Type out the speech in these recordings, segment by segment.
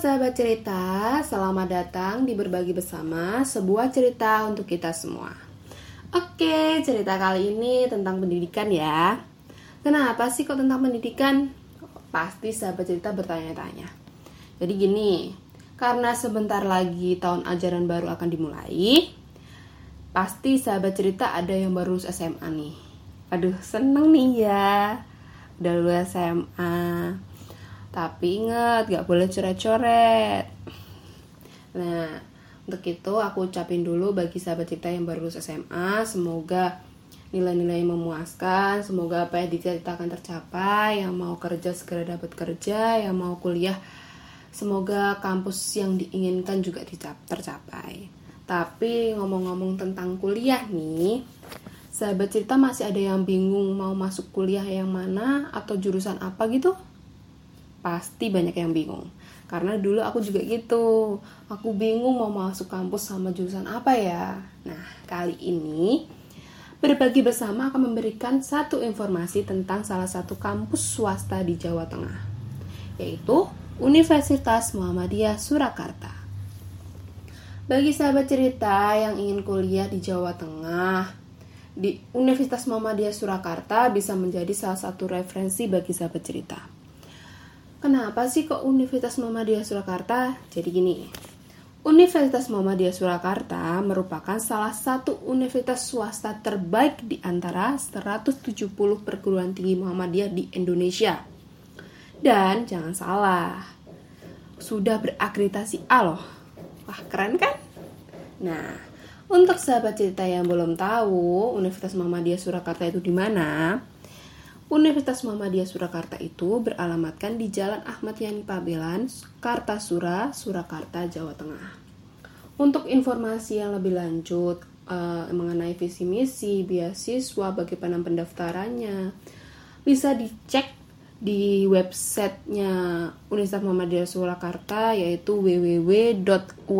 sahabat cerita, selamat datang di Berbagi Bersama, sebuah cerita untuk kita semua. Oke, cerita kali ini tentang pendidikan ya. Kenapa sih kok tentang pendidikan? Pasti sahabat cerita bertanya-tanya. Jadi gini, karena sebentar lagi tahun ajaran baru akan dimulai, pasti sahabat cerita ada yang baru lulus SMA nih. Aduh, seneng nih ya. Udah lulus SMA tapi ingat, gak boleh coret-coret. Nah, untuk itu aku ucapin dulu bagi sahabat kita yang baru lulus SMA, semoga nilai-nilai memuaskan, semoga apa yang diceritakan tercapai, yang mau kerja segera dapat kerja, yang mau kuliah semoga kampus yang diinginkan juga tercapai. Tapi ngomong-ngomong tentang kuliah nih, sahabat cerita masih ada yang bingung mau masuk kuliah yang mana atau jurusan apa gitu? Pasti banyak yang bingung. Karena dulu aku juga gitu. Aku bingung mau masuk kampus sama jurusan apa ya. Nah kali ini berbagi bersama akan memberikan satu informasi tentang salah satu kampus swasta di Jawa Tengah yaitu Universitas Muhammadiyah Surakarta. Bagi sahabat cerita yang ingin kuliah di Jawa Tengah di Universitas Muhammadiyah Surakarta bisa menjadi salah satu referensi bagi sahabat cerita Kenapa sih kok Universitas Muhammadiyah Surakarta? Jadi gini, Universitas Muhammadiyah Surakarta merupakan salah satu universitas swasta terbaik di antara 170 perguruan tinggi Muhammadiyah di Indonesia. Dan jangan salah, sudah berakreditasi A loh. Wah, keren kan? Nah, untuk sahabat cerita yang belum tahu Universitas Muhammadiyah Surakarta itu di mana, Universitas Muhammadiyah Surakarta itu beralamatkan di Jalan Ahmad Yani Pabelan, Kartasura, Surakarta, Jawa Tengah. Untuk informasi yang lebih lanjut uh, mengenai visi misi beasiswa, bagaimana pendaftarannya, bisa dicek di websitenya Universitas Muhammadiyah Surakarta yaitu www.ums.ac.id.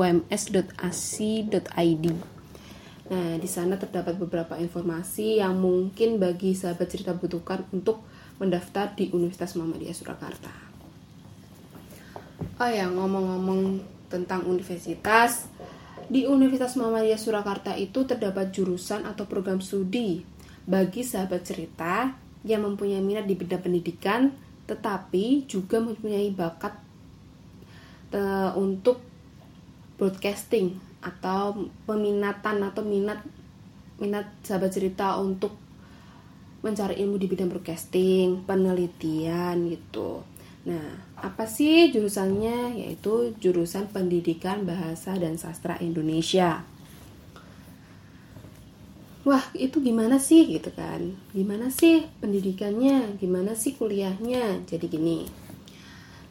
Nah, di sana terdapat beberapa informasi yang mungkin bagi sahabat cerita butuhkan untuk mendaftar di Universitas Muhammadiyah Surakarta. Oh ya, ngomong-ngomong tentang universitas, di Universitas Muhammadiyah Surakarta itu terdapat jurusan atau program studi bagi sahabat cerita yang mempunyai minat di bidang pendidikan, tetapi juga mempunyai bakat uh, untuk broadcasting atau peminatan atau minat minat sahabat cerita untuk mencari ilmu di bidang broadcasting, penelitian gitu. Nah, apa sih jurusannya? Yaitu jurusan Pendidikan Bahasa dan Sastra Indonesia. Wah, itu gimana sih gitu kan? Gimana sih pendidikannya? Gimana sih kuliahnya? Jadi gini.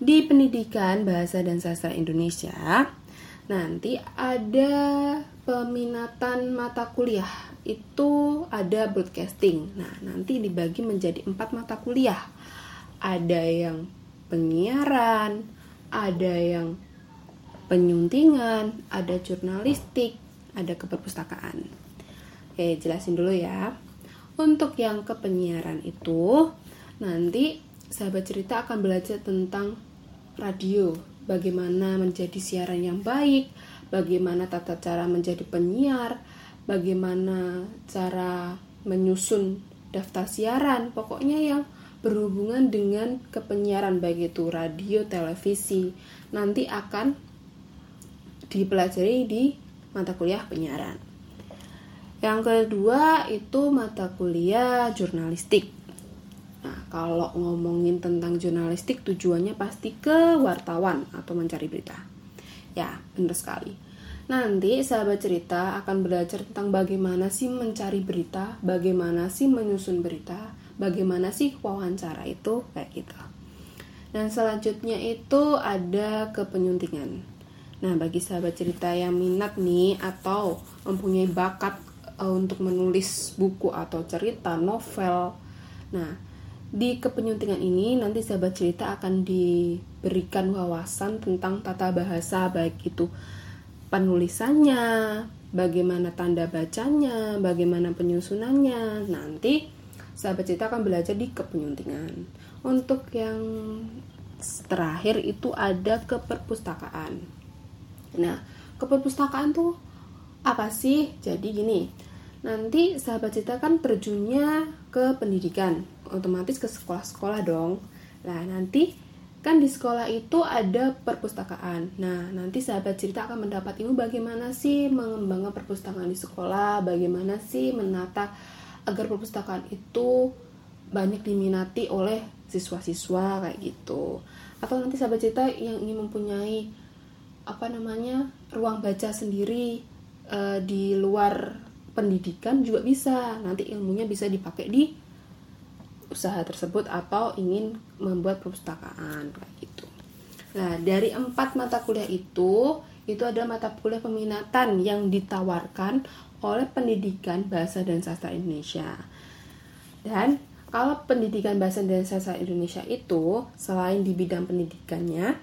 Di Pendidikan Bahasa dan Sastra Indonesia, nanti ada peminatan mata kuliah. Itu ada broadcasting. Nah nanti dibagi menjadi empat mata kuliah. Ada yang penyiaran ada yang penyuntingan ada jurnalistik ada keperpustakaan. Oke jelasin dulu ya. Untuk yang kepenyiaran itu nanti sahabat cerita akan belajar tentang radio bagaimana menjadi siaran yang baik, bagaimana tata cara menjadi penyiar, bagaimana cara menyusun daftar siaran, pokoknya yang berhubungan dengan kepenyiaran baik itu radio, televisi, nanti akan dipelajari di mata kuliah penyiaran. Yang kedua itu mata kuliah jurnalistik. Nah, kalau ngomongin tentang jurnalistik tujuannya pasti ke wartawan atau mencari berita. Ya, benar sekali. Nanti sahabat cerita akan belajar tentang bagaimana sih mencari berita, bagaimana sih menyusun berita, bagaimana sih wawancara itu kayak gitu. Dan selanjutnya itu ada kepenyuntingan. Nah, bagi sahabat cerita yang minat nih atau mempunyai bakat uh, untuk menulis buku atau cerita, novel. Nah, di kepenyuntingan ini nanti sahabat cerita akan diberikan wawasan tentang tata bahasa baik itu penulisannya, bagaimana tanda bacanya, bagaimana penyusunannya. Nanti sahabat cerita akan belajar di kepenyuntingan. Untuk yang terakhir itu ada ke perpustakaan. Nah, ke perpustakaan tuh apa sih? Jadi gini, nanti sahabat cerita kan terjunnya ke pendidikan, otomatis ke sekolah-sekolah dong. Nah, nanti kan di sekolah itu ada perpustakaan. Nah, nanti sahabat cerita akan mendapat ilmu bagaimana sih mengembangkan perpustakaan di sekolah, bagaimana sih menata agar perpustakaan itu banyak diminati oleh siswa-siswa kayak gitu. Atau nanti sahabat cerita yang ingin mempunyai apa namanya ruang baca sendiri uh, di luar pendidikan juga bisa nanti ilmunya bisa dipakai di usaha tersebut atau ingin membuat perpustakaan kayak gitu. Nah dari empat mata kuliah itu itu adalah mata kuliah peminatan yang ditawarkan oleh pendidikan bahasa dan sastra Indonesia. Dan kalau pendidikan bahasa dan sastra Indonesia itu selain di bidang pendidikannya,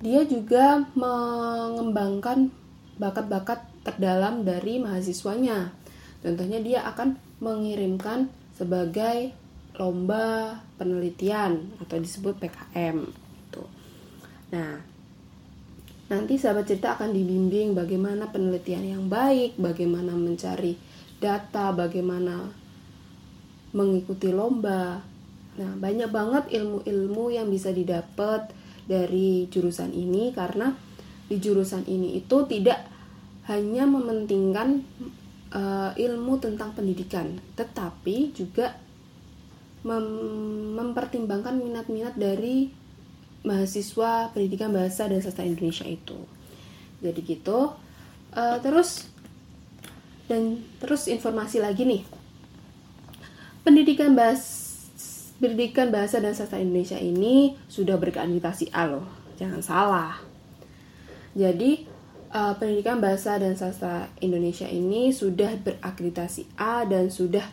dia juga mengembangkan bakat-bakat terdalam dari mahasiswanya. Contohnya dia akan mengirimkan sebagai lomba penelitian atau disebut PKM. Gitu. Nah, nanti sahabat cerita akan dibimbing bagaimana penelitian yang baik, bagaimana mencari data, bagaimana mengikuti lomba. Nah, banyak banget ilmu-ilmu yang bisa didapat dari jurusan ini karena di jurusan ini itu tidak hanya mementingkan uh, ilmu tentang pendidikan, tetapi juga mem mempertimbangkan minat-minat dari mahasiswa pendidikan bahasa dan sastra Indonesia itu. Jadi gitu. Uh, terus dan terus informasi lagi nih. Pendidikan bahasa pendidikan bahasa dan sastra Indonesia ini sudah berkeakreditasi A loh. Jangan salah. Jadi uh, pendidikan bahasa dan sastra Indonesia ini sudah berakreditasi A dan sudah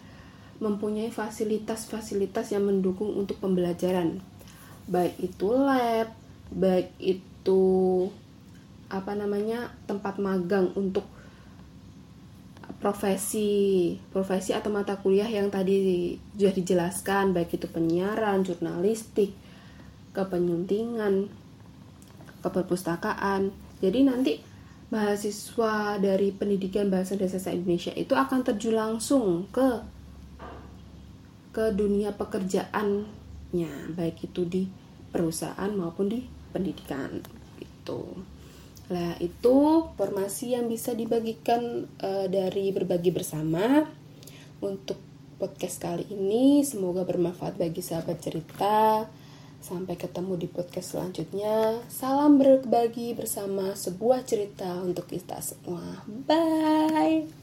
mempunyai fasilitas-fasilitas yang mendukung untuk pembelajaran. Baik itu lab, baik itu apa namanya? tempat magang untuk profesi profesi atau mata kuliah yang tadi sudah dijelaskan baik itu penyiaran, jurnalistik, kepenyuntingan, keperpustakaan. Jadi nanti mahasiswa dari pendidikan bahasa dan sastra Indonesia itu akan terjun langsung ke ke dunia pekerjaannya baik itu di perusahaan maupun di pendidikan itu. Nah, itu informasi yang bisa dibagikan uh, dari berbagi bersama untuk podcast kali ini. Semoga bermanfaat bagi sahabat cerita. Sampai ketemu di podcast selanjutnya. Salam berbagi bersama sebuah cerita untuk kita semua. Bye.